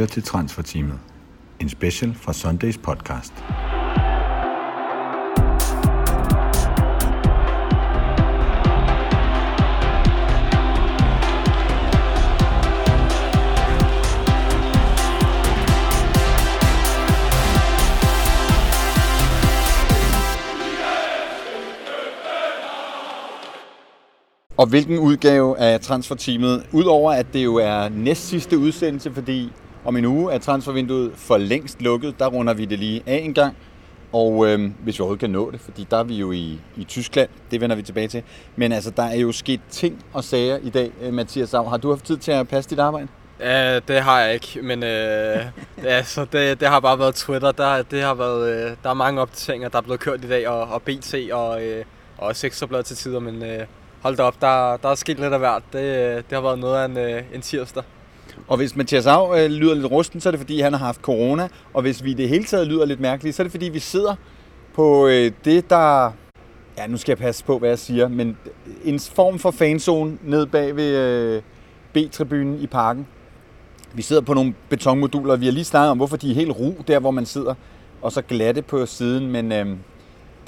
lytter til Transferteamet. En special fra Sundays podcast. Og hvilken udgave af transferteamet, udover at det jo er næst sidste udsendelse, fordi om en uge er transfervinduet for længst lukket, der runder vi det lige af en gang. Og øh, hvis vi overhovedet kan nå det, fordi der er vi jo i, i Tyskland, det vender vi tilbage til. Men altså, der er jo sket ting og sager i dag, øh, Mathias Sav. Har du haft tid til at passe dit arbejde? Ja, det har jeg ikke, men øh, altså, det, det har bare været Twitter. Der, det har været, øh, der er mange opdateringer, der er blevet kørt i dag, og, og BT og, øh, og også til tider, men øh, hold da op, der, der er sket lidt af hvert. Det, øh, det har været noget af en, øh, en tirsdag. Og hvis Mathias Av øh, lyder lidt rusten, så er det fordi, han har haft corona. Og hvis vi i det hele taget lyder lidt mærkeligt, så er det fordi, vi sidder på øh, det, der... Ja, nu skal jeg passe på, hvad jeg siger, men en form for fanzone ned bag ved øh, B-tribunen i parken. Vi sidder på nogle betonmoduler, og vi har lige snakket om, hvorfor de er helt ro der, hvor man sidder, og så glatte på siden, men øh,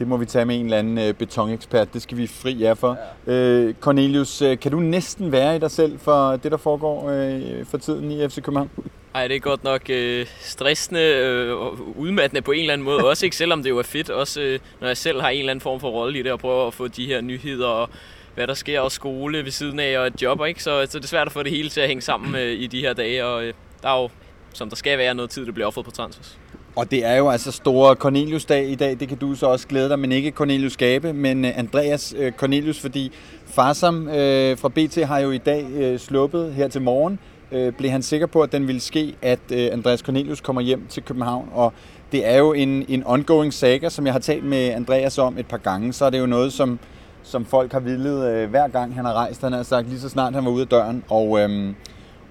det må vi tage med en eller anden øh, betonekspert. Det skal vi fri jer for. Ja. Øh, Cornelius, øh, kan du næsten være i dig selv for det, der foregår øh, for tiden i FC København? Ej, det er godt nok øh, stressende øh, og udmattende på en eller anden måde. Også ikke selvom det jo er fedt. Også øh, når jeg selv har en eller anden form for rolle i det og prøver at få de her nyheder og hvad der sker og skole ved siden af og et job. Ikke? Så, så det er svært at få det hele til at hænge sammen øh, i de her dage. Og øh, der er jo, som der skal være, noget tid, der bliver offret på transfers. Og det er jo altså store Cornelius-dag i dag, det kan du så også glæde dig, men ikke Cornelius Gabe, men øh, Andreas øh, Cornelius, fordi Farsam øh, fra BT har jo i dag øh, sluppet her til morgen. Øh, blev han sikker på, at den ville ske, at øh, Andreas Cornelius kommer hjem til København, og det er jo en, en ongoing saga, som jeg har talt med Andreas om et par gange, så er det jo noget, som, som folk har villet øh, hver gang han har rejst, han har sagt lige så snart han var ude af døren, og... Øh,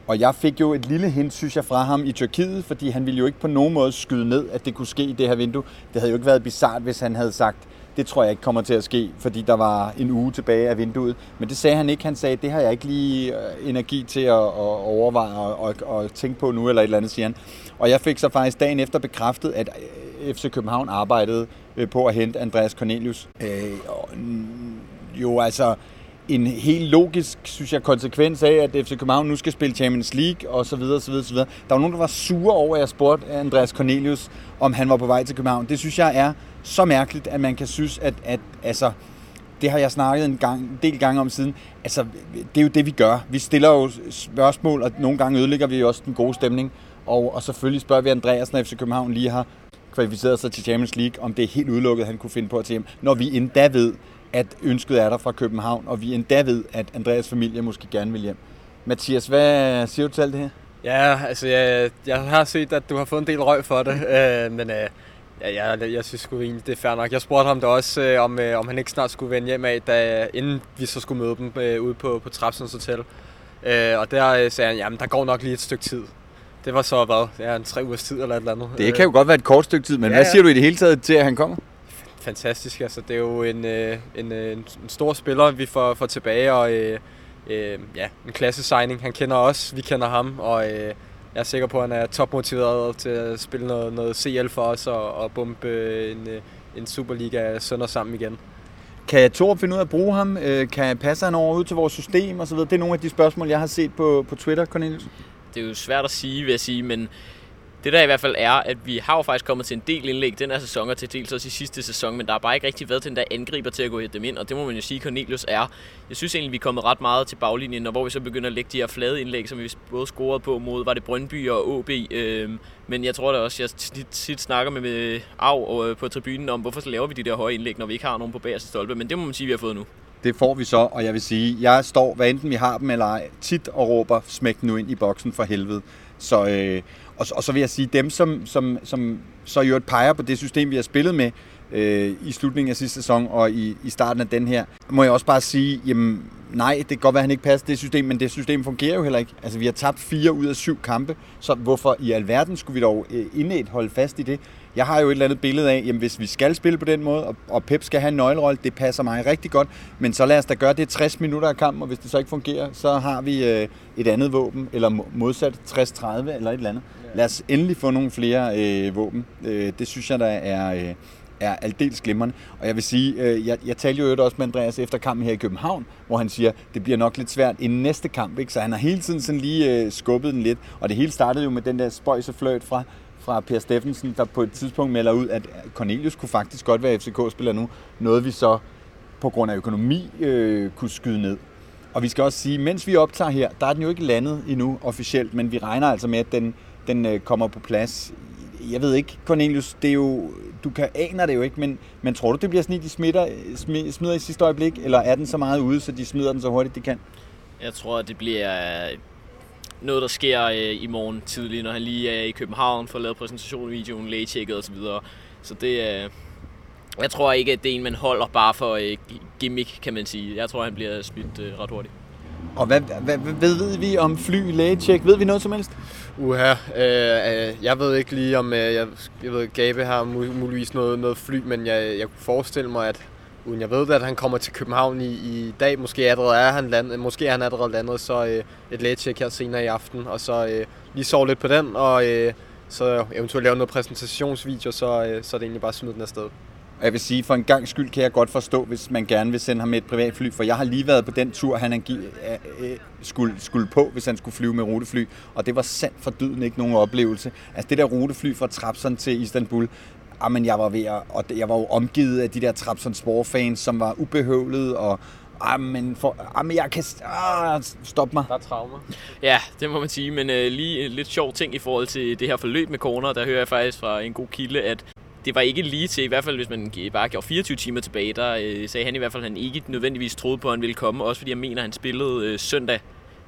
og jeg fik jo et lille hint, synes jeg, fra ham i Tyrkiet, fordi han ville jo ikke på nogen måde skyde ned, at det kunne ske i det her vindue. Det havde jo ikke været bizart, hvis han havde sagt, det tror jeg ikke kommer til at ske, fordi der var en uge tilbage af vinduet. Men det sagde han ikke. Han sagde, det har jeg ikke lige øh, energi til at, at overveje og, og, og tænke på nu, eller et eller andet, siger han. Og jeg fik så faktisk dagen efter bekræftet, at øh, FC København arbejdede øh, på at hente Andreas Cornelius. Øh, mm, jo, altså en helt logisk, synes jeg, konsekvens af, at FC København nu skal spille Champions League og så videre, så videre, så videre. Der var nogen, der var sure over, at jeg spurgte Andreas Cornelius, om han var på vej til København. Det synes jeg er så mærkeligt, at man kan synes, at, at altså, det har jeg snakket en, gang, en del gange om siden. Altså, det er jo det, vi gør. Vi stiller jo spørgsmål, og nogle gange ødelægger vi også den gode stemning. Og, og selvfølgelig spørger vi Andreas, når FC København lige har kvalificeret sig til Champions League, om det er helt udelukket, at han kunne finde på at tage hjem. Når vi endda ved, at ønsket er der fra København, og vi endda ved, at Andreas familie måske gerne vil hjem. Mathias, hvad siger du til alt det her? Ja, altså jeg, jeg har set, at du har fået en del røg for det, øh, men øh, ja, jeg, jeg synes sgu egentlig, det er fair nok. Jeg spurgte ham da også, øh, om, øh, om han ikke snart skulle vende hjem af, da, inden vi så skulle møde dem øh, ude på, på Trapsens Hotel. Øh, og der øh, sagde han, jamen der går nok lige et stykke tid. Det var så, hvad, det er en tre ugers tid eller et eller andet. Det kan jo godt være et kort stykke tid, men ja, hvad siger du i det hele taget til, at han kommer? fantastisk. Altså, det er jo en, øh, en, øh, en stor spiller, vi får, får tilbage, og øh, øh, ja, en klasse signing. Han kender os, vi kender ham, og øh, jeg er sikker på, at han er topmotiveret til at spille noget, noget CL for os og, og bombe en, en Superliga sønder sammen igen. Kan Thor finde ud af at bruge ham? Kan passe han over ud til vores system osv.? Det er nogle af de spørgsmål, jeg har set på, på Twitter, Cornelius. Det er jo svært at sige, vil jeg sige, men det der i hvert fald er, at vi har jo faktisk kommet til en del indlæg den her sæson og til dels også i sidste sæson, men der har bare ikke rigtig været den der angriber til at gå dem ind, og det må man jo sige, Cornelius er. Jeg synes egentlig, vi er kommet ret meget til baglinjen, og hvor vi så begynder at lægge de her flade indlæg, som vi både scorede på mod, var det Brøndby og OB, øhm, men jeg tror da også, jeg tit, snakker med, med Av øh, på tribunen om, hvorfor så laver vi de der høje indlæg, når vi ikke har nogen på bagerste stolpe, men det må man sige, vi har fået nu. Det får vi så, og jeg vil sige, jeg står, hvad enten vi har dem eller ej, tit og råber, smæk nu ind i boksen for helvede. Så, øh, og, og så vil jeg sige, dem som, som, som så i øvrigt peger på det system, vi har spillet med, øh, i slutningen af sidste sæson og i, i starten af den her, må jeg også bare sige, jamen nej, det kan godt være, at han ikke passer det system, men det system fungerer jo heller ikke. Altså, vi har tabt fire ud af syv kampe, så hvorfor i alverden skulle vi dog øh, indet holde fast i det? Jeg har jo et eller andet billede af, jamen hvis vi skal spille på den måde, og, og Pep skal have en nøglerolle, det passer mig rigtig godt, men så lad os da gøre det 60 minutter af kampen, og hvis det så ikke fungerer, så har vi øh, et andet våben, eller modsat 60-30 eller et eller andet. Lad os endelig få nogle flere øh, våben. Øh, det synes jeg, der er... Øh, er aldeles glimrende. Og jeg vil sige, øh, jeg, jeg talte jo også med Andreas efter kampen her i København, hvor han siger, det bliver nok lidt svært i næste kamp. Ikke? Så han har hele tiden sådan lige øh, skubbet den lidt. Og det hele startede jo med den der fløjt fra, fra Per Steffensen, der på et tidspunkt melder ud, at Cornelius kunne faktisk godt være FCK-spiller nu. Noget vi så på grund af økonomi øh, kunne skyde ned. Og vi skal også sige, mens vi optager her, der er den jo ikke landet endnu officielt, men vi regner altså med, at den, den øh, kommer på plads jeg ved ikke, Cornelius, det er jo, du kan aner det jo ikke, men, men tror du, det bliver sådan, at de smitter, smider i sidste øjeblik, eller er den så meget ude, så de smider den så hurtigt, de kan? Jeg tror, det bliver noget, der sker øh, i morgen tidligt, når han lige er i København for at lave præsentationsvideoen, lægetjekket osv. Så det er... Jeg tror ikke, at det er en, man holder bare for øh, gimmick, kan man sige. Jeg tror, han bliver smidt øh, ret hurtigt. Og hvad, hvad, hvad ved vi om fly, lægetjek? Ved vi noget som helst? Uha, øh, øh, jeg ved ikke lige om, øh, jeg, jeg ved, Gabe har muligvis noget, noget fly, men jeg, jeg kunne forestille mig, at uden jeg ved det, at han kommer til København i, i dag, måske allerede er han landet, måske er han allerede landet, så øh, et lægecheck her senere i aften, og så øh, lige sove lidt på den, og øh, så eventuelt lave noget præsentationsvideo, så, øh, så er det egentlig bare at smide den afsted. Og jeg vil sige, for en gang skyld kan jeg godt forstå, hvis man gerne vil sende ham med et privatfly, for jeg har lige været på den tur, han angiv, øh, skulle, skulle på, hvis han skulle flyve med rutefly, og det var sandt for dyden ikke nogen oplevelse. Altså det der rutefly fra Trapson til Istanbul, jamen jeg var ved at, og jeg var jo omgivet af de der Trapson Spore-fans, som var ubehøvlet, og Jamen, for, jamen jeg kan... Ah, stop mig. Der er traumer. Ja, det må man sige, men øh, lige en lidt sjov ting i forhold til det her forløb med corner, der hører jeg faktisk fra en god kilde, at det var ikke lige til, i hvert fald hvis man bare gjorde 24 timer tilbage, der øh, sagde han i hvert fald, at han ikke nødvendigvis troede på, at han ville komme, også fordi jeg mener, at han spillede øh, søndag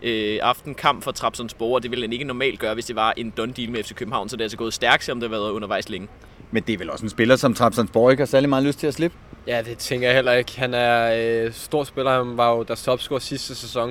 øh, aften kamp for Trabzonspor, og det ville han ikke normalt gøre, hvis det var en done deal med FC København, så det er altså gået stærkt, selvom det har været undervejs længe. Men det er vel også en spiller, som Trabzonspor ikke har særlig meget lyst til at slippe? Ja, det tænker jeg heller ikke. Han er øh, stor spiller, han var jo deres topscorer sidste sæson.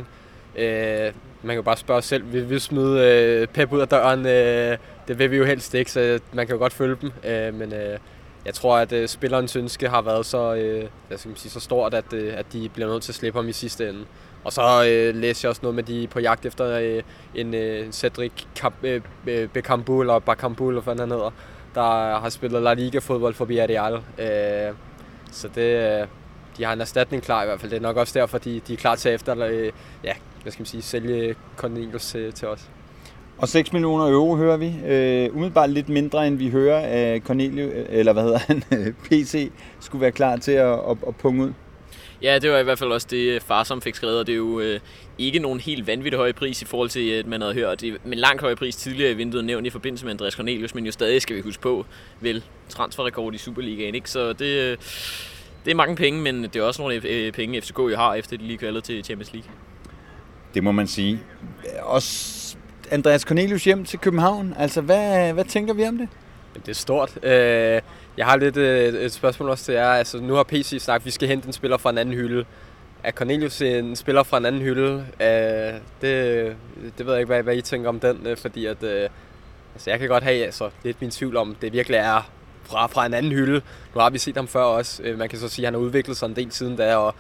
Øh, man kan jo bare spørge selv, vil vi smide øh, Pep ud af døren? Øh, det vil vi jo helst ikke, så man kan jo godt følge dem. Øh, men øh, jeg tror, at øh, spillerens ønske har været så, øh, hvad skal man sige, så stort, at, øh, at de bliver nødt til at slippe ham i sidste ende. Og så øh, læser jeg også noget med, de på jagt efter øh, en øh, Cedric Kamp, øh, øh Bekambu, eller Bakambu, eller hvad han hedder, der har spillet La Liga-fodbold for Villarreal. Øh, så det, øh, de har en erstatning klar i hvert fald. Det er nok også derfor, de, de er klar til efter, øh, ja, hvad skal man sige, sælge Cornelius til, til os. Og 6 millioner euro hører vi. Øh, umiddelbart lidt mindre, end vi hører at Cornelius, eller hvad hedder han, PC, skulle være klar til at, at, at punge ud. Ja, det var i hvert fald også det, far som fik skrevet, og det er jo øh, ikke nogen helt vanvittig høj pris i forhold til, at man havde hørt det, men langt høj pris tidligere i vinduet nævnt i forbindelse med Andreas Cornelius, men jo stadig skal vi huske på, vel, transferrekord i Superligaen, ikke? Så det, øh, det er mange penge, men det er også nogle øh, penge, FCK jo har, efter de lige kvalget til Champions League. Det må man sige. Også Andreas Cornelius hjem til København. Altså, hvad, hvad tænker vi om det? Det er stort. Øh, jeg har lidt øh, et spørgsmål også til jer. Altså, nu har PC sagt, at vi skal hente en spiller fra en anden hylde. Er Cornelius en spiller fra en anden hylde? Øh, det, det ved jeg ikke, hvad, hvad I tænker om den, øh, fordi at, øh, altså, jeg kan godt have altså, lidt min tvivl om, det virkelig er fra, fra en anden hylde. Nu har vi set ham før også. Man kan så sige, at han har udviklet sig en del siden da, og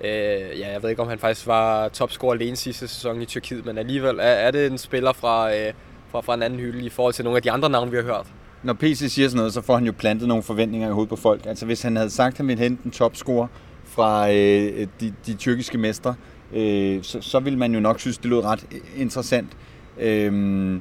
Øh, ja, jeg ved ikke, om han faktisk var topscorer alene sidste sæson i Tyrkiet, men alligevel er, er det en spiller fra, øh, fra, fra en anden hylde i forhold til nogle af de andre navne, vi har hørt. Når PC siger sådan noget, så får han jo plantet nogle forventninger i hovedet på folk. Altså hvis han havde sagt, at han ville hente en topscorer fra øh, de, de tyrkiske mestre, øh, så, så ville man jo nok synes, det lød ret interessant. Øh,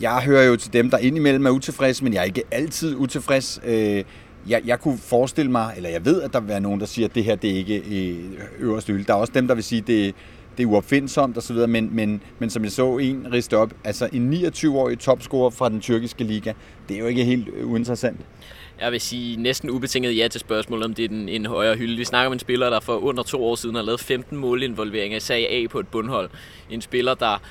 jeg hører jo til dem, der indimellem er utilfreds, men jeg er ikke altid utilfreds. Øh, jeg, jeg kunne forestille mig, eller jeg ved, at der vil være nogen, der siger, at det her det er ikke øh, øverste hylde. Der er også dem, der vil sige, at det, det er uopfindsomt osv., men, men, men som jeg så en riste op, altså en 29-årig topscorer fra den tyrkiske liga, det er jo ikke helt uinteressant. Jeg vil sige næsten ubetinget ja til spørgsmålet, om det er den, en højere hylde. Vi snakker om en spiller, der for under to år siden har lavet 15 målinvolveringer i sag A på et bundhold. En spiller, der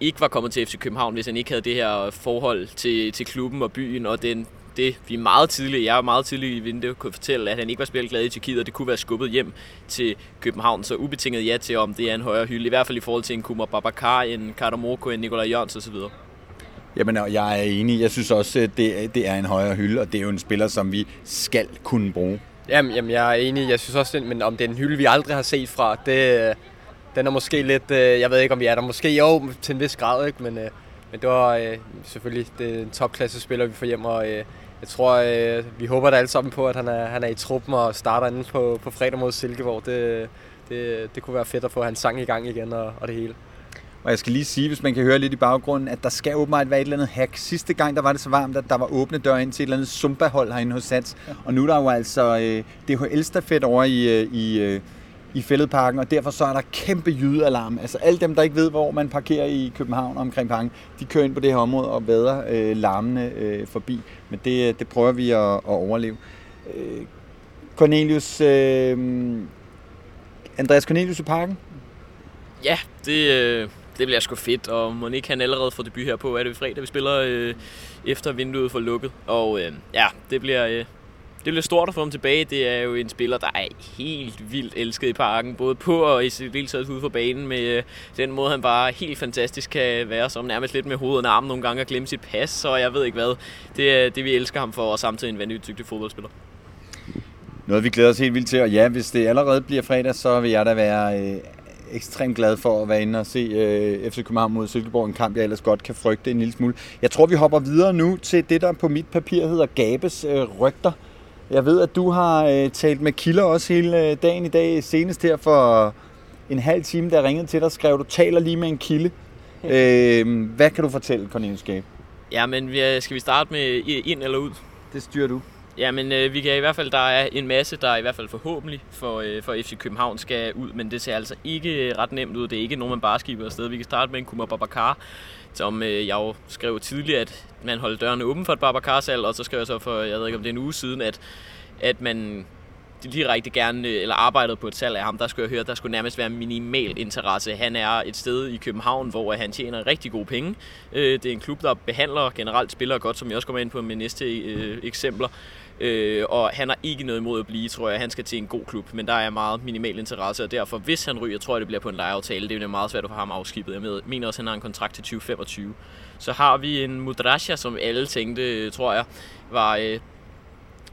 ikke var kommet til FC København, hvis han ikke havde det her forhold til, til klubben og byen og den det, vi meget tidligt, jeg er meget tidligt i vinduet, kunne fortælle, at han ikke var spillet glad i Tyrkiet, og det kunne være skubbet hjem til København. Så ubetinget ja til, om det er en højere hylde, i hvert fald i forhold til en Kumar Babakar, en Karamoko, en Nikolaj Jørgens osv. Jamen, jeg er enig. Jeg synes også, det, det er en højere hylde, og det er jo en spiller, som vi skal kunne bruge. Jamen, jamen jeg er enig. Jeg synes også, men om det er en hylde, vi aldrig har set fra, det, den er måske lidt... Øh, jeg ved ikke, om vi er der. Måske jo, til en vis grad, ikke? Men, øh, men det var øh, selvfølgelig det er en topklasse spiller, vi får hjem, og jeg tror, øh, vi håber da alle sammen på, at han er, han er i truppen og starter inde på, på fredag mod Silkeborg. Det, det, det kunne være fedt at få hans sang i gang igen og, og det hele. Og jeg skal lige sige, hvis man kan høre lidt i baggrunden, at der skal åbenbart være et eller andet hack. Sidste gang, der var det så varmt, at der var åbne døre ind til et eller andet Zumba-hold herinde hos Sats. Og nu er der jo altså øh, DHL-stafet over i, øh, i, øh, i fældeparken, og derfor så er der kæmpe jydealarm. Altså alle dem, der ikke ved, hvor man parkerer i København omkring parken, de kører ind på det her område og vader øh, larmene øh, forbi. Men det, øh, det prøver vi at, at overleve. Øh, Cornelius, øh, Andreas Cornelius i parken? Ja, det, øh, det bliver sgu fedt, og må ikke han allerede få debut her på, er det fredag, vi spiller øh, efter vinduet for lukket. Og øh, ja, det bliver, øh, det bliver stort at få ham tilbage. Det er jo en spiller, der er helt vildt elsket i parken, både på og i taget ude for banen, med øh, den måde, han bare helt fantastisk kan være, som nærmest lidt med hovedet og armen nogle gange og glemme sit pas, så jeg ved ikke hvad. Det er det, vi elsker ham for, og samtidig en vanvittig dygtig fodboldspiller. Noget, vi glæder os helt vildt til, og ja, hvis det allerede bliver fredag, så vil jeg da være øh, ekstremt glad for at være inde og se øh, FC København mod Silkeborg, en kamp, jeg ellers godt kan frygte en lille smule. Jeg tror, vi hopper videre nu til det, der på mit papir hedder Gabes øh, rygter. Jeg ved, at du har øh, talt med kilder også hele øh, dagen i dag, senest her for en halv time, jeg ringede til dig, skrev du, taler lige med en kilde. Øh, hvad kan du fortælle, Cornelius Gabe? Ja, men skal vi starte med ind eller ud? Det styrer du. Ja, men øh, vi kan i hvert fald, der er en masse, der i hvert fald forhåbentlig for, øh, for FC København skal ud, men det ser altså ikke ret nemt ud. Det er ikke nogen, man bare skiber afsted. Vi kan starte med en Kumar Babacar, som øh, jeg jo skrev tidligere, at man holdt dørene åben for et Babacar-salg, og så skrev jeg så for, jeg ved ikke om det er en uge siden, at, at man direkte gerne, øh, eller arbejdede på et salg af ham, der skulle jeg høre, der skulle nærmest være minimal interesse. Han er et sted i København, hvor han tjener rigtig gode penge. Øh, det er en klub, der behandler generelt spillere godt, som jeg også kommer ind på med næste øh, eksempler. Øh, og han har ikke noget imod at blive, tror jeg. Han skal til en god klub, men der er meget minimal interesse, og derfor, hvis han ryger, tror jeg, det bliver på en lejeaftale. Det er meget svært at få ham afskibet. Jeg mener også, at han har en kontrakt til 2025. Så har vi en Mudrasja, som alle tænkte, tror jeg, var øh,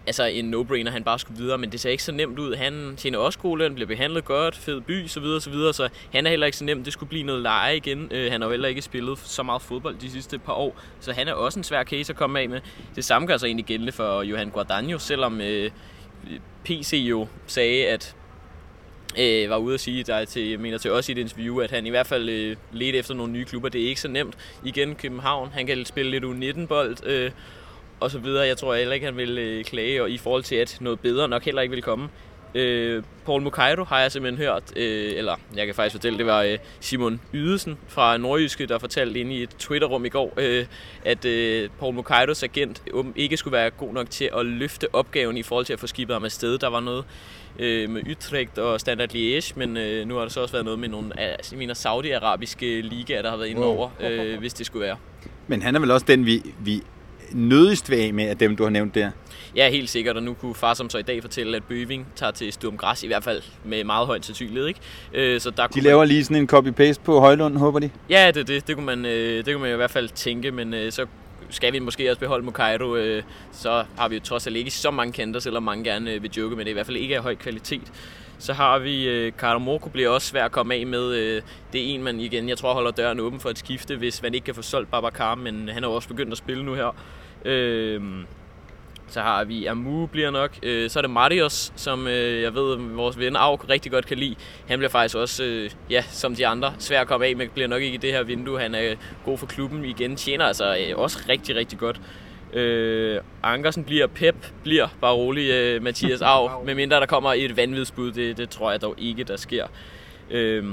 altså en no-brainer, han bare skulle videre, men det ser ikke så nemt ud. Han tjener også god løn, bliver behandlet godt, fed by, så videre, så videre, så han er heller ikke så nemt. Det skulle blive noget leje igen. Øh, han har jo heller ikke spillet så meget fodbold de sidste par år, så han er også en svær case at komme af med. Det samme gør sig egentlig gældende for Johan Guardagno, selvom øh, PC jo sagde, at øh, var ude at sige der til, jeg mener til os i et interview, at han i hvert fald øh, ledte efter nogle nye klubber. Det er ikke så nemt. Igen København, han kan spille lidt U19-bold, øh, og så videre. Jeg tror heller ikke, han vil øh, klage, og i forhold til, at noget bedre nok heller ikke vil komme. Øh, Paul Mukairo har jeg simpelthen hørt, øh, eller jeg kan faktisk fortælle, det var øh, Simon Ydesen fra Nordjyske, der fortalte inde i et Twitterrum i går, øh, at øh, Paul Mukairos agent um, ikke skulle være god nok til at løfte opgaven i forhold til at få skibet ham afsted. Der var noget øh, med Utrecht og Standard Liège, men øh, nu har der så også været noget med nogle af mine saudi-arabiske ligaer, der har været inde over, øh, hvis det skulle være. Men han er vel også den, vi, vi nødigst vil af med af dem, du har nævnt der? Ja, helt sikkert, og nu kunne far som så i dag fortælle, at Bøving tager til Sturm Græs, i hvert fald med meget højt sandsynlighed. Ikke? Øh, så der de laver man... lige sådan en copy-paste på Højlund, håber de? Ja, det, det, det, kunne man, øh, det kunne man i hvert fald tænke, men øh, så skal vi måske også beholde Mukairo, øh, så har vi jo trods alt ikke så mange kendte, selvom mange gerne øh, vil joke med det, i hvert fald ikke af høj kvalitet. Så har vi øh, Karamoko, bliver også svært at komme af med. Øh, det er en, man igen, jeg tror holder døren åben for et skifte, hvis man ikke kan få solgt Babacar, men han har også begyndt at spille nu her. Øh, så har vi Amu bliver nok. Øh, så er det Marius, som øh, jeg ved, vores ven Auk rigtig godt kan lide. Han bliver faktisk også, øh, ja, som de andre, svær at komme af med. Bliver nok ikke i det her vindue. Han er god for klubben igen. Tjener altså øh, også rigtig, rigtig godt. Øh, Ankersen bliver, Pep bliver, bare rolig, øh, Mathias Av, medmindre der kommer et vanvidsbud, det, det tror jeg dog ikke, der sker. Øh,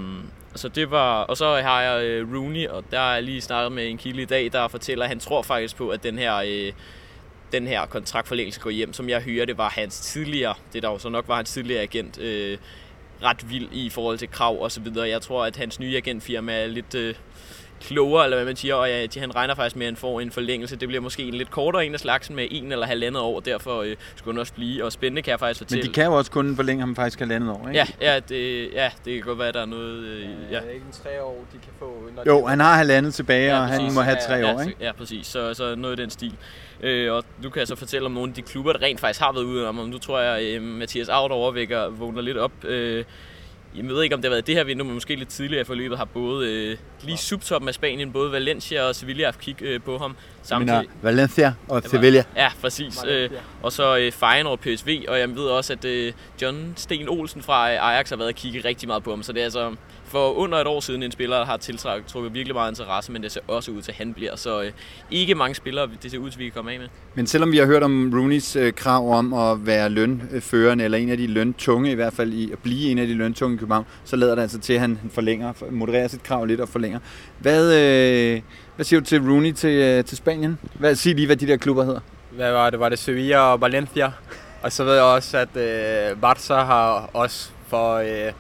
så det var, og så har jeg øh, Rooney, og der er lige snakket med en kilde i dag, der fortæller, at han tror faktisk på, at den her, øh, den her kontraktforlængelse går hjem. Som jeg hører, det var hans tidligere, det der jo så nok var hans tidligere agent, øh, ret vild i forhold til krav og så videre. Jeg tror, at hans nye agentfirma er lidt, øh, klogere, eller hvad man siger, og ja, han regner faktisk med, at han får en forlængelse. Det bliver måske en lidt kortere en af slagsen med en eller halvandet år, derfor øh, skulle han også blive. Og spændende kan jeg faktisk fortælle. Men de kan jo også kun forlænge ham faktisk halvandet år, ikke? Ja, ja, det, ja, det kan godt være, at der er noget... Øh, ja. Er det ikke en tre år, de kan få? Når Jo, de... han har halvandet tilbage, Ja, og han må have Ja, tre ja, år, så- ikke? Ja, præcis. Så, så noget i den stil. Øh, og nu kan jeg så fortælle om nogle af de klubber, der rent faktisk har været ude om. Nu tror jeg, øh, Mathias Aut overvækker vågner lidt op. Øh, jeg ved ikke, om det har været det her vindue, men måske lidt tidligere i forløbet har både øh, lige subtoppen af Spanien, både Valencia og Sevilla haft kig øh, på ham. Samtidig, Valencia og Sevilla. Ja, præcis. Øh, og så øh, Feyenoord PSV, og jeg ved også, at øh, John Sten Olsen fra Ajax har været at kigge rigtig meget på ham. Så det er altså for under et år siden en spiller, der har tiltrukket virkelig meget interesse, men det ser også ud til, at han bliver. Så øh, ikke mange spillere, det ser ud til, at vi kan komme af med. Men selvom vi har hørt om Rooneys øh, krav om at være lønførende, eller en af de løntunge i hvert fald, i at blive en af de løntunge i København, så lader det altså til, at han forlænger, modererer sit krav lidt og forlænger. Hvad, øh, hvad siger du til Rooney til, øh, til Spanien? Hvad, sig lige, hvad de der klubber hedder. Hvad var det? Var det Sevilla og Valencia? Og så ved jeg også, at øh, Barca har også for... Øh,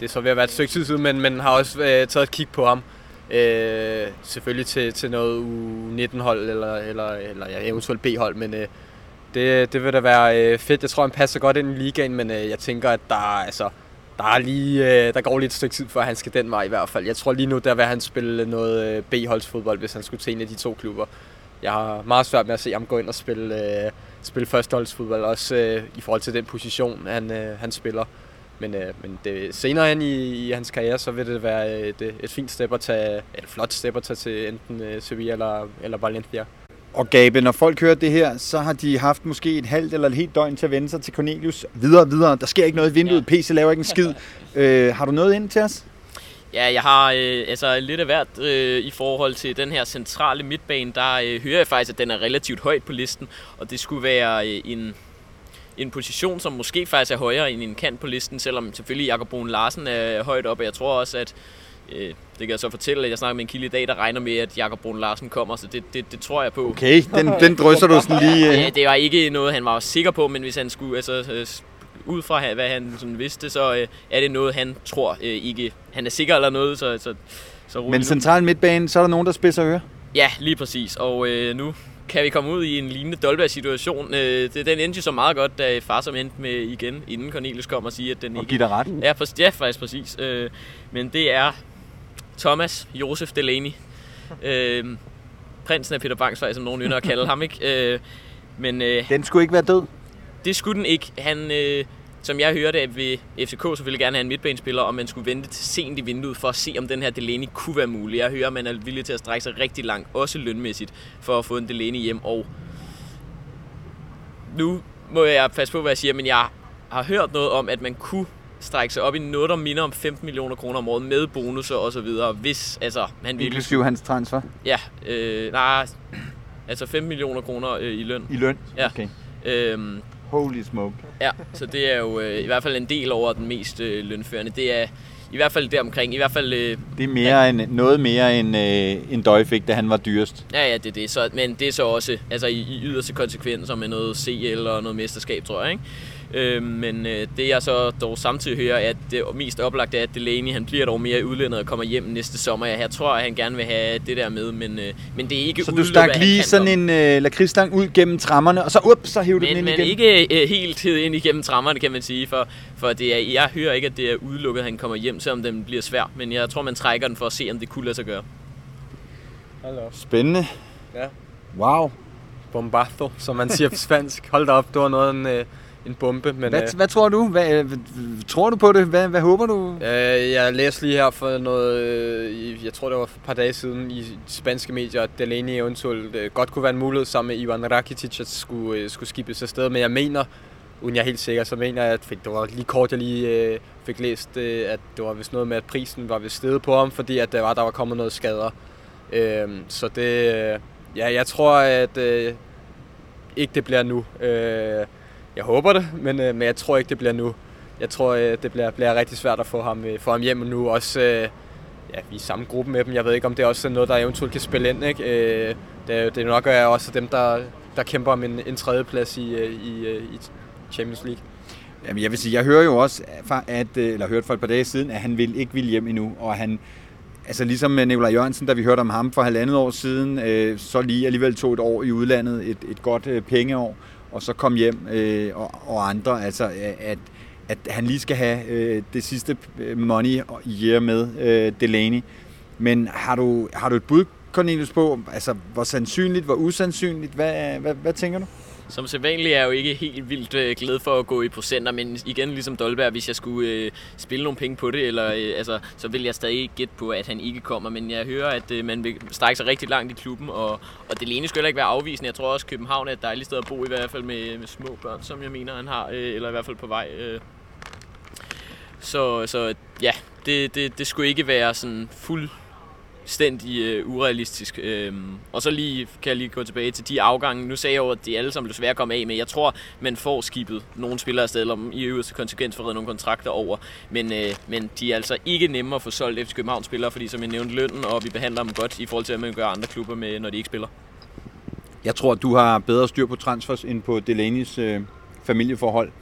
det er så ved at være et stykke tid siden, men, men har også øh, taget et kig på ham. Øh, selvfølgelig til, til noget U19-hold eller, eller, eller ja, eventuelt B-hold, men øh, det, det vil da være øh, fedt. Jeg tror, han passer godt ind i ligaen, men øh, jeg tænker, at der, altså, der, er lige, øh, der går lige et stykke tid, før han skal den vej i hvert fald. Jeg tror lige nu, der vil han spille noget øh, B-holdsfodbold, hvis han skulle til en af de to klubber. Jeg har meget svært med at se ham gå ind og spille, øh, spille førsteholdsfodbold, også øh, i forhold til den position, han, øh, han spiller. Men, øh, men det, senere hen i, i hans karriere, så vil det være et, øh, et fint step at tage, et flot step at tage til enten øh, Sevilla eller, eller Valencia. Og Gabe, når folk hører det her, så har de haft måske et halvt eller et helt døgn til at vende sig til Cornelius. Videre, videre. Der sker ikke noget i vinduet. PC laver ikke en skid. Øh, har du noget ind til os? Ja, jeg har øh, altså lidt af hvert øh, i forhold til den her centrale midtbane. Der øh, hører jeg faktisk, at den er relativt højt på listen, og det skulle være øh, en, en position, som måske faktisk er højere end en kant på listen, selvom selvfølgelig Jakob Brun Larsen er højt oppe. Jeg tror også, at øh, det kan jeg så fortælle, at jeg snakker med en kilde i dag, der regner med, at Jakob Brun Larsen kommer, så det, det, det tror jeg på. Okay, den, den drysser du sådan lige... Ja, Øh. det var ikke noget, han var sikker på, men hvis han skulle, altså, øh, ud fra hvad han sådan vidste, så øh, er det noget, han tror øh, ikke, han er sikker eller noget, så, så, så Men central midtbane, så er der nogen, der spidser øre. Ja, lige præcis, og øh, nu kan vi komme ud i en lignende Dolberg-situation. Øh, det, den endte jo så meget godt, da far som endte med igen, inden Cornelius kom og siger, at den Og ikke... dig ret. Ja, præcis, ja, faktisk præcis. Øh, men det er Thomas Josef Delaney. Øh, prinsen af Peter Bangsvej, som nogen ynder at kalde ham, ikke? Øh, men øh, Den skulle ikke være død. det skulle den ikke. Han, øh, som jeg hørte, vil FCK selvfølgelig gerne have en midtbanespiller, og man skulle vente til sent i vinduet for at se, om den her Delaney kunne være mulig. Jeg hører, at man er villig til at strække sig rigtig langt, også lønmæssigt, for at få en Delaney hjem. Og nu må jeg passe på, hvad jeg siger, men jeg har hørt noget om, at man kunne strække sig op i noget, der minder om 15 millioner kroner om året med bonusser og så videre, hvis altså, han virkelig Inklusive hans transfer. Ja, øh, nej, altså 5 millioner kroner øh, i løn. I løn. Ja. Okay. Øhm, Holy smoke. Ja, så det er jo øh, i hvert fald en del over den mest øh, lønførende. Det er i hvert fald deromkring. I hvert fald, øh, Det er mere end, noget mere end, øh, end Døj fik, da han var dyrest. ja, ja, det er det. Så, men det er så også altså, i, i yderste konsekvenser med noget CL og noget mesterskab, tror jeg. Ikke? Øh, men øh, det jeg så dog samtidig hører, at det mest oplagte er, at Delaney han bliver dog mere i udlandet og kommer hjem næste sommer. Jeg tror, at han gerne vil have det der med, men, øh, men det er ikke Så du stak lige sådan komme. en øh, lakridsstang ud gennem trammerne, og så up, så hævde du den Men, ind men igen. ikke øh, helt hed ind igennem trammerne, kan man sige, for, for det er, jeg hører ikke, at det er udelukket, at han kommer hjem, selvom den bliver svær. Men jeg tror, man trækker den for at se, om det kunne lade sig gøre. Hold op. Spændende. Ja. Wow. Bombazo, som man siger på spansk. Hold da op, det var noget en, øh, en bombe. Men, Hvad, hvad tror du? Hvad, øh, tror du på det? Hvad, hvad håber du? Øh, jeg læste lige her for noget, øh, jeg tror det var et par dage siden i spanske medier, at Delaney eventuelt øh, godt kunne være en mulighed sammen med Ivan Rakitic at skulle, øh, skulle skibes afsted. Men jeg mener, uden jeg er helt sikker, så mener jeg, at det var lige kort, jeg lige øh, fik læst, øh, at det var vist noget med, at prisen var ved stedet på ham, fordi at der var, der var kommet noget skader. Øh, så det, øh, ja, jeg tror, at øh, ikke det bliver nu. Øh, jeg håber det, men, øh, men jeg tror ikke, det bliver nu. Jeg tror, øh, det bliver, bliver rigtig svært at få ham, øh, få ham hjem nu. Også, øh, ja, vi er i samme gruppe med dem. Jeg ved ikke, om det også er noget, der eventuelt kan spille ind. Ikke? Øh, det, det nok er også dem, der, der kæmper om en, en tredjeplads i, øh, i, øh, i Champions League. Jamen, jeg vil sige, jeg hører jo også, fra, at, eller hørte for et par dage siden, at han vil ikke vil hjem endnu, og han altså ligesom med Nikolaj Jørgensen, da vi hørte om ham for halvandet år siden, øh, så lige alligevel tog et år i udlandet, et, et godt øh, pengeår, og så kom hjem øh, og, og andre, altså øh, at, at han lige skal have øh, det sidste øh, money year med øh, Delaney. Men har du, har du et bud, Cornelius, på, altså hvor sandsynligt, hvor usandsynligt, hvad, hvad, hvad tænker du? Som sædvanligt er jeg jo ikke helt vildt øh, glad for at gå i procenter, men igen ligesom Dolberg, hvis jeg skulle øh, spille nogle penge på det, eller, øh, altså, så vil jeg stadig gætte på, at han ikke kommer. Men jeg hører, at øh, man vil strække sig rigtig langt i klubben, og, og det alene skulle ikke være afvisende. Jeg tror også, at København er et dejligt sted at bo, i hvert fald med, med små børn, som jeg mener, han har, øh, eller i hvert fald på vej. Øh. Så, så ja, det, det, det skulle ikke være sådan fuld fuldstændig øh, urealistisk. Øhm, og så lige kan jeg lige gå tilbage til de afgange. Nu sagde jeg jo, at de alle sammen blev svære at komme af med. Jeg tror, man får skibet nogle spillere afsted, eller i øvrigt konsekvens for nogle kontrakter over. Men, øh, men de er altså ikke nemme at få solgt efter København spillere, fordi som jeg nævnte lønnen, og vi behandler dem godt i forhold til, at man gør andre klubber med, når de ikke spiller. Jeg tror, du har bedre styr på transfers end på Delaney's øh, familieforhold.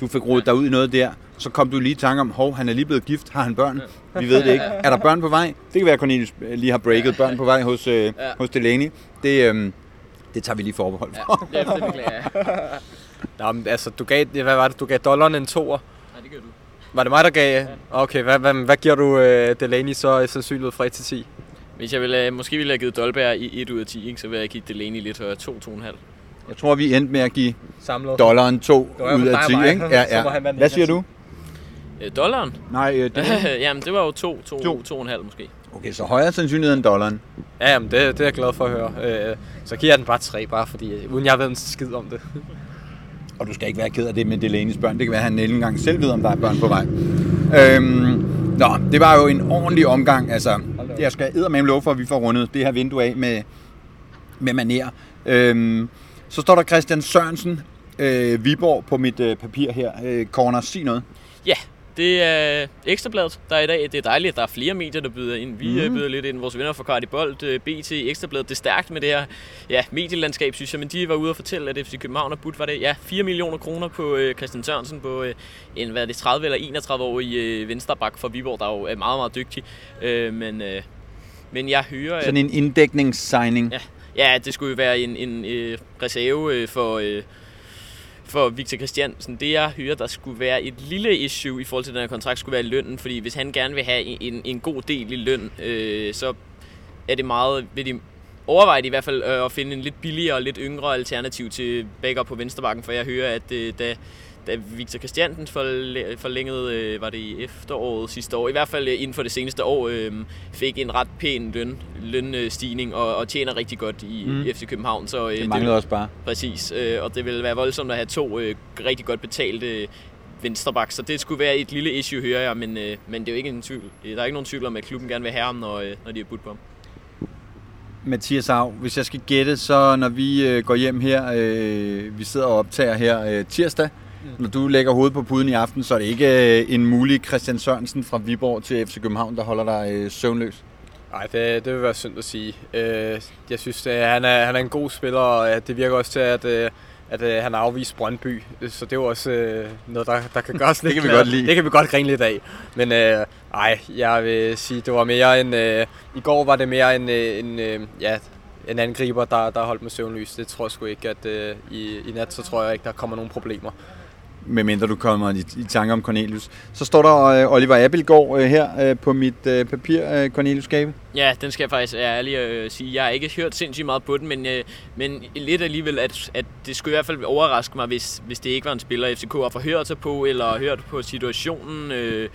Du fik rodet ja. dig ud i noget der, så kom du lige i tanke om, hov, han er lige blevet gift, har han børn? Ja. Vi ved det ikke. Er der børn på vej? Det kan være, at Cornelius lige har breaket børn på vej hos, øh, ja. hos Delaney. Det, øh, det tager vi lige forbehold for. Ja, det, det beklager jeg. Nå, men altså, du gav, hvad var det, du gav dollaren en toer? Nej, det gør du. Var det mig, der gav? Ja. Okay, hvad, hvad, hvad giver du uh, Delaney så sandsynlighed fra 1 til 10? Hvis jeg ville, måske ville have givet Dolberg i 1 ud af 10, ikke, så ville jeg give Delaney lidt højere, 2-2,5. Jeg tror, vi endte med at give Samlet. dollaren 2 ud af 10. Ikke? Ja, ja. Hvad siger du? Øh, dollaren? Nej, øh, det var... jamen det var jo 2, 2, 2, 2,5 måske. Okay, så højere sandsynlighed end dollaren. Ja, jamen det, det er jeg glad for at høre. Øh, så giver jeg den bare 3, bare fordi, øh, uden jeg ved en skid om det. Og du skal ikke være ked af det med Delaney's børn. Det kan være, at han ikke engang selv ved, om der er børn på vej. Øhm, nå, det var jo en ordentlig omgang. Altså, jeg skal med lov for, at vi får rundet det her vindue af med, med maner. Øhm, så står der Christian Sørensen, øh, Viborg, på mit øh, papir her. Øh, Corner, sig noget. Ja, det er Ekstrabladet, der er i dag. Det er dejligt, at der er flere medier, der byder ind. Vi mm. byder lidt ind. Vores venner fra Cardi Bold, øh, BT, Ekstrabladet. Det er stærkt med det her ja, medielandskab, synes jeg. Men de var ude og fortælle, at FC København har budt, var det ja, 4 millioner kroner på øh, Christian Sørensen på øh, en hvad er det, 30 eller 31 år i øh, Vensterbak for Viborg, der jo er meget, meget dygtig. Øh, men, øh, men jeg hører... Sådan en inddækningssigning. Ja, ja, det skulle jo være en, en øh, reserve øh, for... Øh, for Victor Christiansen. Det jeg hører, der skulle være et lille issue i forhold til den her kontrakt, skulle være lønnen. Fordi hvis han gerne vil have en, en god del i løn, øh, så er det meget, vil de overveje i hvert fald øh, at finde en lidt billigere og lidt yngre alternativ til backup på venstrebakken. For jeg hører, at øh, da da Victor Christiansen forlængede, øh, var det i efteråret sidste år, i hvert fald øh, inden for det seneste år, øh, fik en ret pæn løn, lønstigning og, og tjener rigtig godt i mm. FC København. Så, øh, det mangler det, også bare. Præcis, øh, og det vil være voldsomt at have to øh, rigtig godt betalte venstreback, så det skulle være et lille issue, hører jeg, men, øh, men det er jo ikke en tvivl. Der er ikke nogen tvivl om, at klubben gerne vil have ham, når, øh, når de er budt på ham. Mathias Hav, hvis jeg skal gætte, så når vi øh, går hjem her, øh, vi sidder og optager her øh, tirsdag. Når du lægger hovedet på puden i aften, så er det ikke øh, en mulig Christian Sørensen fra Viborg til FC København, der holder dig øh, søvnløs? Nej, det, det vil være synd at sige. Øh, jeg synes, at han er, han er en god spiller, og det virker også til, at, at han har afvist Brøndby. Så det er jo også noget, der, der kan gøres lidt. det kan vi godt lide. Det kan vi godt grine lidt af. Men øh, ej, jeg vil sige, det var mere en... Øh, I går var det mere en, en øh, ja, en angriber, der, der holdt med søvnlys. Det tror jeg sgu ikke, at øh, i, i nat, så tror jeg ikke, der kommer nogen problemer medmindre du kommer i, i tanke om Cornelius. Så står der øh, Oliver Abelgaard øh, her øh, på mit øh, papir, øh, Cornelius Gabe. Ja, den skal jeg faktisk ærligt øh, sige. Jeg har ikke hørt sindssygt meget på den, men, øh, men lidt alligevel, at, at det skulle i hvert fald overraske mig, hvis, hvis det ikke var en spiller, FCK har forhørt sig på, eller hørt på situationen. Øh,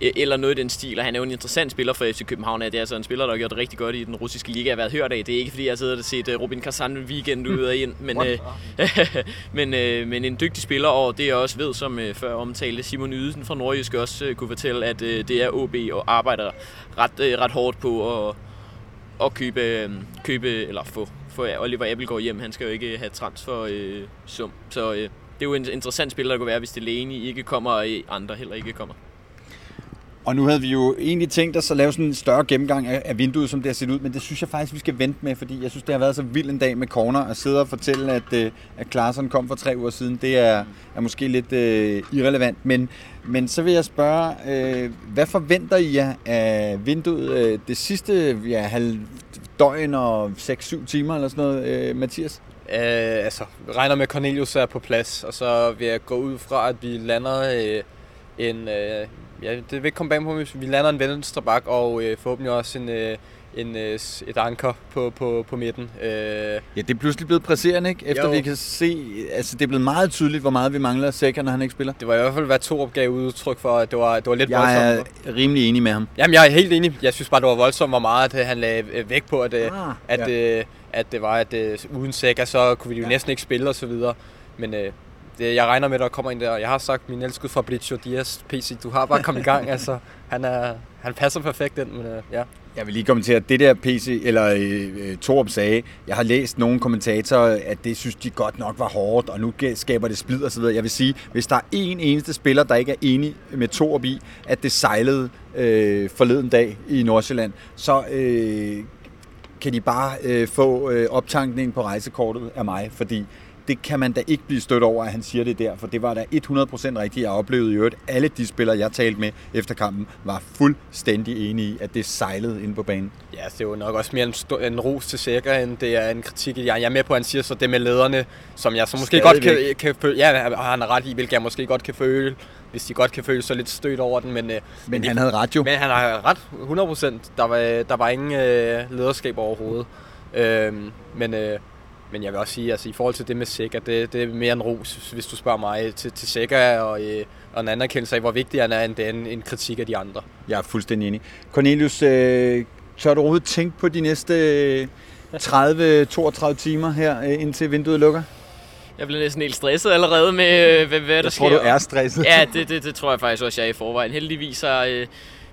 eller noget i den stil, og han er jo en interessant spiller for FC København. Det er altså en spiller, der har gjort det rigtig godt i den russiske liga. Jeg har været hørt af. Det er ikke, fordi jeg har siddet og set øh, Robin Kazan weekend ud og ind, men, øh, men, øh, men en dygtig spiller, og det jeg også ved, som øh, før omtalte Simon Ydelsen fra Nordjysk også øh, kunne fortælle, at øh, det er OB og arbejder ret, øh, ret hårdt på at, at købe, øh, købe, eller få, få Oliver Appelgaard hjem. Han skal jo ikke have transfer øh, sum. Så øh, det er jo en interessant spiller, der kunne være, hvis det Delaney ikke kommer, og andre heller ikke kommer. Og nu havde vi jo egentlig tænkt os at lave sådan en større gennemgang af, af vinduet, som det har set ud, men det synes jeg faktisk, vi skal vente med, fordi jeg synes, det har været så vild en dag med corner at sidde og fortælle, at, øh, at Klaarsson kom for tre uger siden. Det er, er måske lidt øh, irrelevant, men, men så vil jeg spørge, øh, hvad forventer I jer af vinduet øh, det sidste ja, halv døgn og 6-7 timer eller sådan noget, øh, Mathias? Øh, altså, regner med, at Cornelius er på plads, og så vil jeg gå ud fra, at vi lander øh, en... Øh, ja, det vil ikke komme bag på, hvis vi lander en venstre bak, og øh, forhåbentlig også en, øh, en, øh, et anker på, på, på midten. Øh, Ja, det er pludselig blevet presserende, ikke? Efter Jo. vi kan se, altså det er blevet meget tydeligt, hvor meget vi mangler Sækker, når han ikke spiller. det var i hvert fald, hvad to opgave udtryk for, at det var, det var lidt Jeg voldsomt. er rimelig enig med ham. Jamen, jeg er helt enig. Jeg synes bare, det var voldsomt, hvor meget at han lagde øh, vægt på, at, ah, Ah, at, ja. øh, at det var, at øh, uden Sækker, så kunne vi jo Ja. næsten ikke spille og så videre. Men øh, det, jeg regner med, at der kommer en der. Jeg har sagt min elskede Fabrizio Diaz, PC, du har bare kommet i gang. altså, han, er, han passer perfekt ind, men øh, ja. Jeg vil lige kommentere, at det der PC, eller øh, øh, Torp sagde, jeg har læst nogle kommentatorer, at det synes de godt nok var hårdt, og nu skaber det splid og så videre. Jeg vil sige, hvis der er en eneste spiller, der ikke er enig med Torp i, at det sejlede øh, forleden dag i Nordsjælland, så øh, kan de bare øh, få øh, optankning på rejsekortet af mig, fordi det kan man da ikke blive stødt over, at han siger det der, for det var da 100% rigtigt. Jeg oplevede i øvrigt, alle de spillere, jeg talte med efter kampen, var fuldstændig enige i, at det sejlede inde på banen. Ja, det er jo nok også mere en, sto- en ros til Sækker, end det er en kritik. Jeg, er med på, at han siger så det med lederne, som jeg så måske godt kan, Stadigvæk. kan føle. Ja, han har ret i, hvilket jeg måske godt kan føle, hvis de godt kan føle sig lidt stødt over den. Men, øh, Men de- han havde ret jo. Men han har ret 100%. Der var, der var ingen øh, lederskab overhovedet. Øhm, men, øh, men jeg vil også sige, altså i forhold til det med Sækker, det, det er mere en ros, hvis du spørger mig, til, til Sækker og, øh, og en anerkendelse af, hvor vigtig han er, end det er en, en kritik af de andre. Jeg er fuldstændig enig. Cornelius, øh, tør du overhovedet tænke på de næste øh, 30-32 timer her, øh, indtil vinduet lukker? Jeg bliver næsten helt stresset allerede med, øh, hvad, hvad der Jeg sker. tror, du er stresset. Ja, det, det, det tror jeg faktisk også, jeg er i forvejen. Heldigvis er øh,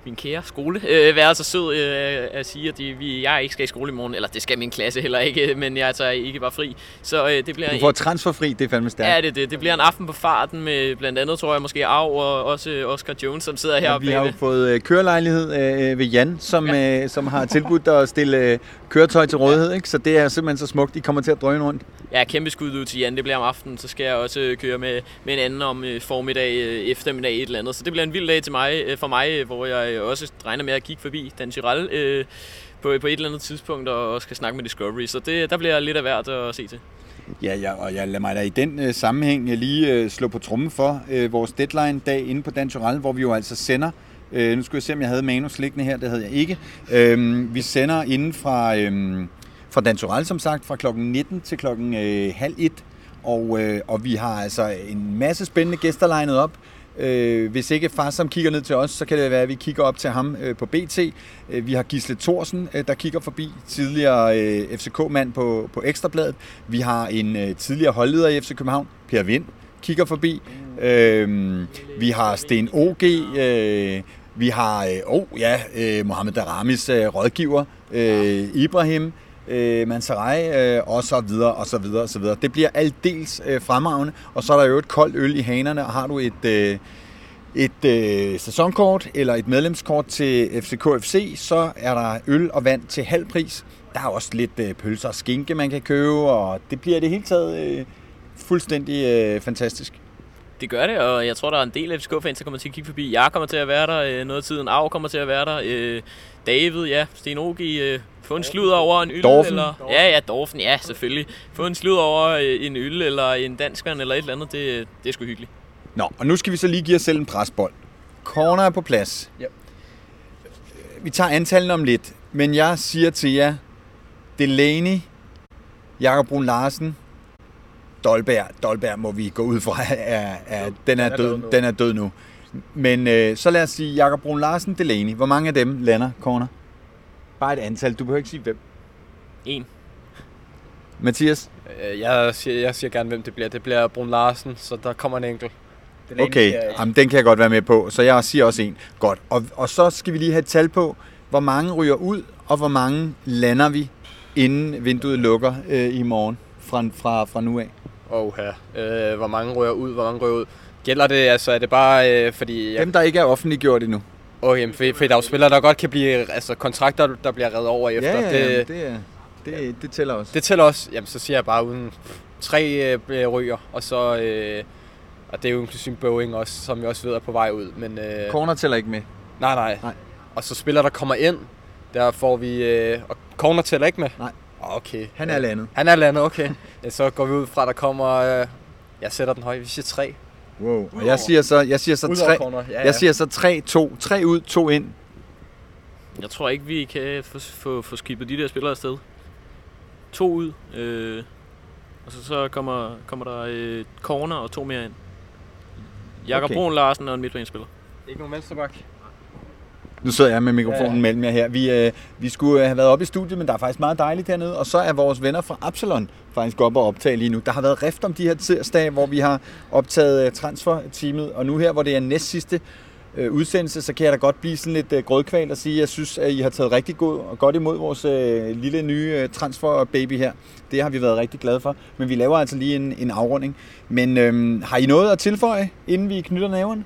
min kære skole øh, været så sød øh, at sige, at de, vi, jeg ikke skal i skole i morgen. Eller det skal min klasse heller ikke, men jeg tager ikke bare fri. Så øh, det bliver Du får transferfri, det er fandme stærkt. Ja, det, det, det bliver en aften på farten med blandt andet, tror jeg, måske Arv og også øh, Oscar Jones, som sidder her Ja, vi har jo fået øh, kørelejlighed øh, ved Jan, som, ja. øh, som har tilbudt dig at stille øh, køretøj til rådighed. Ikke? Så det er simpelthen så smukt, I kommer til at drøne rundt. Ja, kæmpe skud ud til Jan. Det bliver om aftenen, så skal jeg også øh, køre med, med en anden om øh, formiddag, øh, eftermiddag, et eller andet. Så det bliver en vild dag til mig, for mig, hvor jeg også regner med at kigge forbi Dan Tyrell øh, på, på et eller andet tidspunkt og også skal snakke med Discovery. Så det, der bliver lidt af værd at se til. Ja, ja, og jeg lader mig da i den øh, sammenhæng lige øh, slå på trummen for øh, vores deadline-dag inde på Dan Tyrell, hvor vi jo altså sender Øh, nu skulle jeg se, om jeg havde manus liggende her. Det havde jeg ikke. Øh, vi sender inden fra, øh, fra Dan som sagt, fra klokken 19 til klokken øh, halv et. Og, øh, og vi har altså en masse spændende gæster legnet op. Øh, hvis ikke far som kigger ned til os, så kan det være, at vi kigger op til ham øh, på BT. Øh, vi har Gisle Thorsen, øh, der kigger forbi, tidligere øh, FCK-mand på, på Ekstrabladet. Vi har en øh, tidligere holdleder i FC København, Per Vind, kigger forbi. Øh, vi har Sten OG, øh, vi har, øh, oh, ja, øh, Mohammed Daramis øh, rådgiver, øh, Ibrahim, øh, Mansarai, øh, og så videre, og så videre, og så videre. Det bliver aldeles øh, fremragende, og så er der jo et koldt øl i hanerne, og har du et, øh, et øh, sæsonkort eller et medlemskort til FCK FC, så er der øl og vand til halv pris. Der er også lidt øh, pølser og skinke, man kan købe, og det bliver det hele taget øh, fuldstændig øh, fantastisk. Det gør det, og jeg tror, der er en del FCK-fans, der kommer til at kigge forbi. Jeg kommer til at være der øh, noget af tiden. Arv kommer til at være der. Øh, David, ja. Sten Ogi, øh, få en slud over en øl. Dorfen. Eller, ja, ja, Dorfen, ja, selvfølgelig. Få en slud over øh, en øl, eller en danskvand, eller et eller andet. Det, det er sgu hyggeligt. Nå, og nu skal vi så lige give os selv en presbold. Corner er på plads. Ja. Vi tager antallene om lidt, men jeg siger til jer, Delaney, Jakob Brun Larsen, Dolberg. Dolberg må vi gå ud fra, er, er, den, er død, den er død nu. Men øh, så lad os sige Jakob Brun Larsen, Delaney. Hvor mange af dem lander corner? Bare et antal. Du behøver ikke sige hvem. En. Mathias? Øh, Jeg siger, jeg siger gerne, hvem det bliver. Det bliver Brun Larsen, så der kommer en enkelt. Okay, jamen, den kan jeg godt være med på. Så jeg siger også en. Godt. Og, og så skal vi lige have et tal på, hvor mange ryger ud, og hvor mange lander vi, inden vinduet lukker øh, i morgen fra, fra, fra nu af. Og her. Øh, hvor mange rører ud, hvor mange rører ud. Gælder det, altså er det bare øh, fordi... Jeg, Dem, der ikke er offentliggjort endnu. Okay, for, for der er jo spillere, der godt kan blive altså, kontrakter, der bliver reddet over efter. Ja, ja, ja, det, det, er- det, det tæller også. det tæller også, jamen så siger jeg bare uden tre øh, ryger, og så, øh, og det er jo inklusive Boeing også, som jeg også ved er på vej ud. Men, øh, Corner tæller ikke med. nej, nej, Nej. Og så spillere, der kommer ind, der får vi, øh, og Corner tæller ikke med? Nej. Okay. Han er landet. Han er landet, okay. så går vi ud fra, at der kommer, øh, jeg sætter den højt, vi siger tre. Wow. Og jeg siger så, jeg siger så tre, ja, ja. jeg siger så 3, 2, 3 ud, 2 ind. Jeg tror ikke, vi kan få, få, få skibet de der spillere afsted. To ud. Øh, og så, så kommer, kommer der øh, corner og to mere ind. Jakob okay. Brun Larsen og en midtbanespiller. Ikke nogen venstreback. Nu sidder jeg med mikrofonen Ja. mellem jer her. Vi, øh, vi skulle øh, have været oppe i studiet, men der er faktisk meget dejligt hernede. Og så er vores venner fra Absalon faktisk oppe og optage lige nu. Der har været rift om de her tirsdage, hvor vi har optaget øh, transferteamet. Og nu her, hvor det er næst sidste øh, udsendelse, så kan jeg da godt blive sådan lidt øh, grødkval og sige, at jeg synes, at I har taget rigtig god og godt imod vores øh, lille nye øh, transfer-baby her. Det har vi været rigtig glade for. Men vi laver altså lige en, en afrunding. Men øh, har I noget at tilføje, inden vi knytter næverne?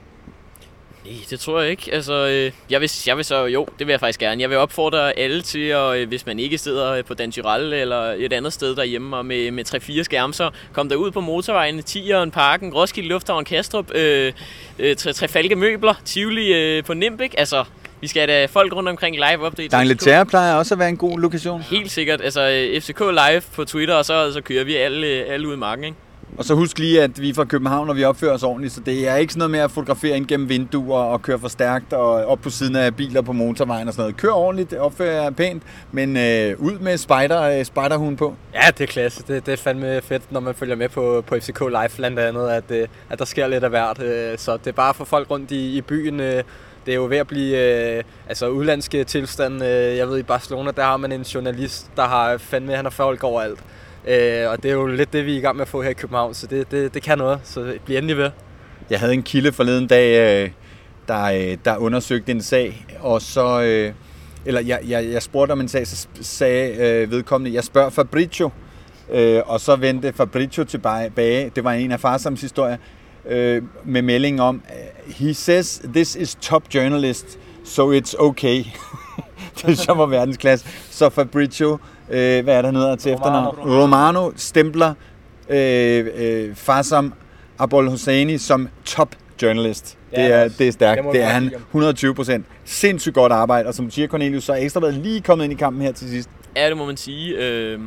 Nej, det tror jeg ikke. Altså, øh, jeg, vil, jeg vil så, jo, det vil jeg faktisk gerne. Jeg vil opfordre alle til, at, øh, hvis man ikke sidder øh, på Dan Tyrell eller et andet sted derhjemme og med, med 3-4 skærme, så kom der ud på motorvejen, Tieren, Parken, Roskilde Lufthavn, Kastrup, øh, øh, tre, Trefalke Møbler, Tivoli øh, på Nimbik. Altså, vi skal have folk rundt omkring live update. D'Angleterre plejer også at være en god lokation. Helt sikkert. Altså, øh, FCK live på Twitter, og så, så kører vi alle, alle ud i marken, ikke? Og så husk lige, at vi er fra København, og vi opfører os ordentligt, så det er ikke sådan noget med at fotografere ind gennem vinduer og køre for stærkt og op på siden af biler på motorvejen og sådan noget. Kør ordentligt, opfør jer pænt, men øh, ud med spider, øh, spiderhuen på. Ja, det er klasse. Det, det er fandme fedt, når man følger med på, på FCK Live blandt andet, at, øh, at der sker lidt af hvert. Øh, Så det er bare for folk rundt i, i byen. øh, Det er jo ved at blive øh, altså udlandske tilstand. Øh, Jeg ved, i Barcelona, der har man en journalist, der har fandme, han har folk overalt. Øh, Og det er jo lidt det, vi er i gang med at få her i København, så det, det, det kan noget. Så bliv endelig ved. Jeg havde en kilde forleden dag, øh, der, øh, der undersøgte en sag, og så... Øh, eller jeg, jeg, jeg spurgte om en sag, så sagde øh, vedkommende, jeg spørger Fabrizio, øh, og så vendte Fabrizio tilbage, det var en af Farsams historier, øh, med melding om, øh, he says this is top journalist, so it's okay. det er som var verdensklasse. Så Fabrizio, øh, hvad er der noget til efternavn? Romano. Romano stempler øh, øh, Farsam Abol Hosseini som top journalist. Det Ja, er, også. det er stærkt. Det Det er han give ham. 120 procent. Sindssygt godt arbejde. Og som du siger, Cornelius, så er Ekstrabladet lige kommet ind i kampen her til sidst. Ja, det må man sige. Øh,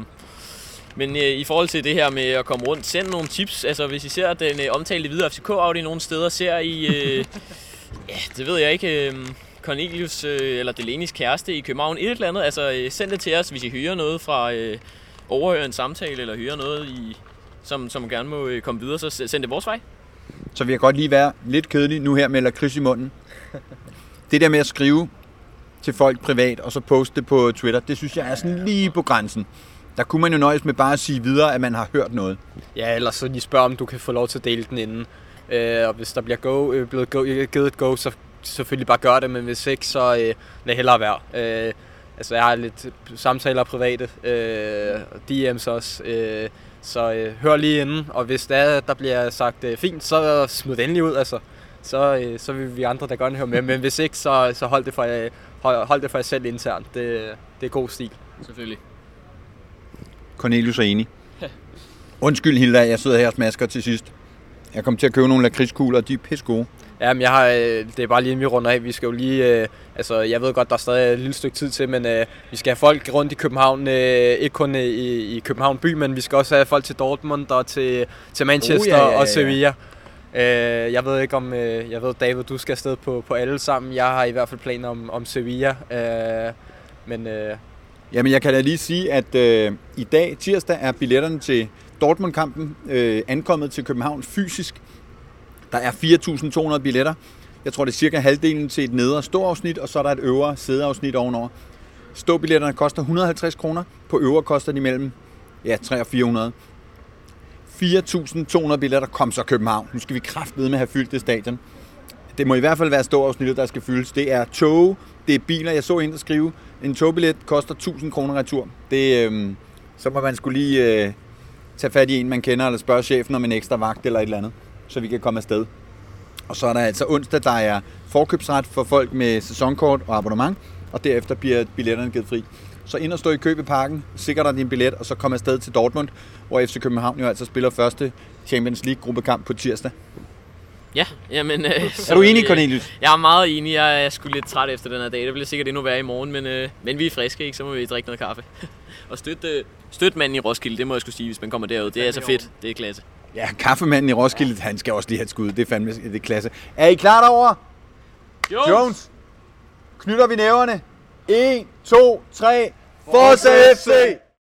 men øh, i forhold til det her med at komme rundt, send nogle tips. Altså, hvis I ser den øh, omtalte videre FCK Audi nogle steder, ser I... Øh, ja, det ved jeg ikke... Øh, Cornelius øh, eller Delenis kæreste i København, et eller andet. Altså, øh, send det til os, hvis I hører noget fra... Øh, overhører en samtale, eller hører noget, i, som, som gerne må øh, komme videre, så send det vores vej. Så vil jeg godt lige være lidt kedelig nu her med lakrids i munden. Det der med at skrive til folk privat, og så poste det på Twitter, det synes jeg er sådan lige på grænsen. Der kunne man jo nøjes med bare at sige videre, at man har hørt noget. Ja, ellers så lige spørg, om du kan få lov til at dele den inden. Øh, og hvis der bliver go, øh, blevet go, givet et go, så selvfølgelig bare gør det, men hvis ikke, så øh, lad hellere være. Øh, altså, jeg har lidt samtaler private, øh, og DM's også, øh, så øh, hør lige inden, og hvis der, er, der bliver sagt øh, fint, så smid det endelig ud, altså. Så, øh, så vil vi andre da gerne høre med, men hvis ikke, så, så hold, det for, øh, hold, hold det for jer selv internt. Det, det er god stil. Selvfølgelig. Cornelius er enig. Undskyld Hilda, jeg sidder her og smasker til sidst. Jeg kom til at købe nogle lakridskugler, de er pisse gode. Ja, men jeg har, øh, det er bare lige vi runder af. Vi skal jo lige, øh, altså jeg ved godt, der er stadig et lille stykke tid til, men øh, vi skal have folk rundt i København, øh, ikke kun i, i København by, men vi skal også have folk til Dortmund og til, til Manchester Oh, ja, ja, ja, og. Sevilla. Øh, jeg ved ikke om, øh, jeg ved David, du skal afsted på, på alle sammen. Jeg har i hvert fald planer om, om Sevilla, øh, men øh, Jamen, jeg kan da lige sige, at øh, i dag, tirsdag, er billetterne til Dortmund-kampen øh, ankommet til København fysisk. Der er 4.200 billetter. Jeg tror, det er cirka halvdelen til et nedre ståafsnit, og så er der et øvre sædeafsnit ovenover. Ståbilletterne koster 150 kroner. På øvre koster de mellem ja, 300 og 400. 4.200 billetter kom så København. Nu skal vi kraftedeme med at have fyldt det stadion. Det må i hvert fald være ståafsnittet, der skal fyldes. Det er tog, det er biler. Jeg så en, der skrive, en togbillet koster 1000 kroner retur. Det, øh, så må man skulle lige øh, tage fat i en, man kender, eller spørge chefen om en ekstra vagt eller et eller andet, så vi kan komme afsted. Og så er der altså onsdag, der er forkøbsret for folk med sæsonkort og abonnement, og derefter bliver billetterne givet fri. Så ind og stå i køb i parken, sikre dig din billet, og så kom afsted til Dortmund, hvor FC København jo altså spiller første Champions League gruppekamp på tirsdag. Ja, jamen... Øh, er du enig, Cornelius? Jeg er meget enig. Jeg er sgu lidt træt efter den her dag. Det bliver sikkert endnu værre i morgen, men, øh, men vi er friske, ikke? Så må vi drikke noget kaffe. og støtte, øh, støtte manden i Roskilde, det må jeg skulle sige, hvis man kommer derud. Det er så fedt. Det er klasse. Ja, kaffemanden i Roskilde, han skal også lige have et skud. Det er fandme det er klasse. Er I klar derovre? Jones! Jones! Knytter vi næverne? 1, 2, 3. Forza FC!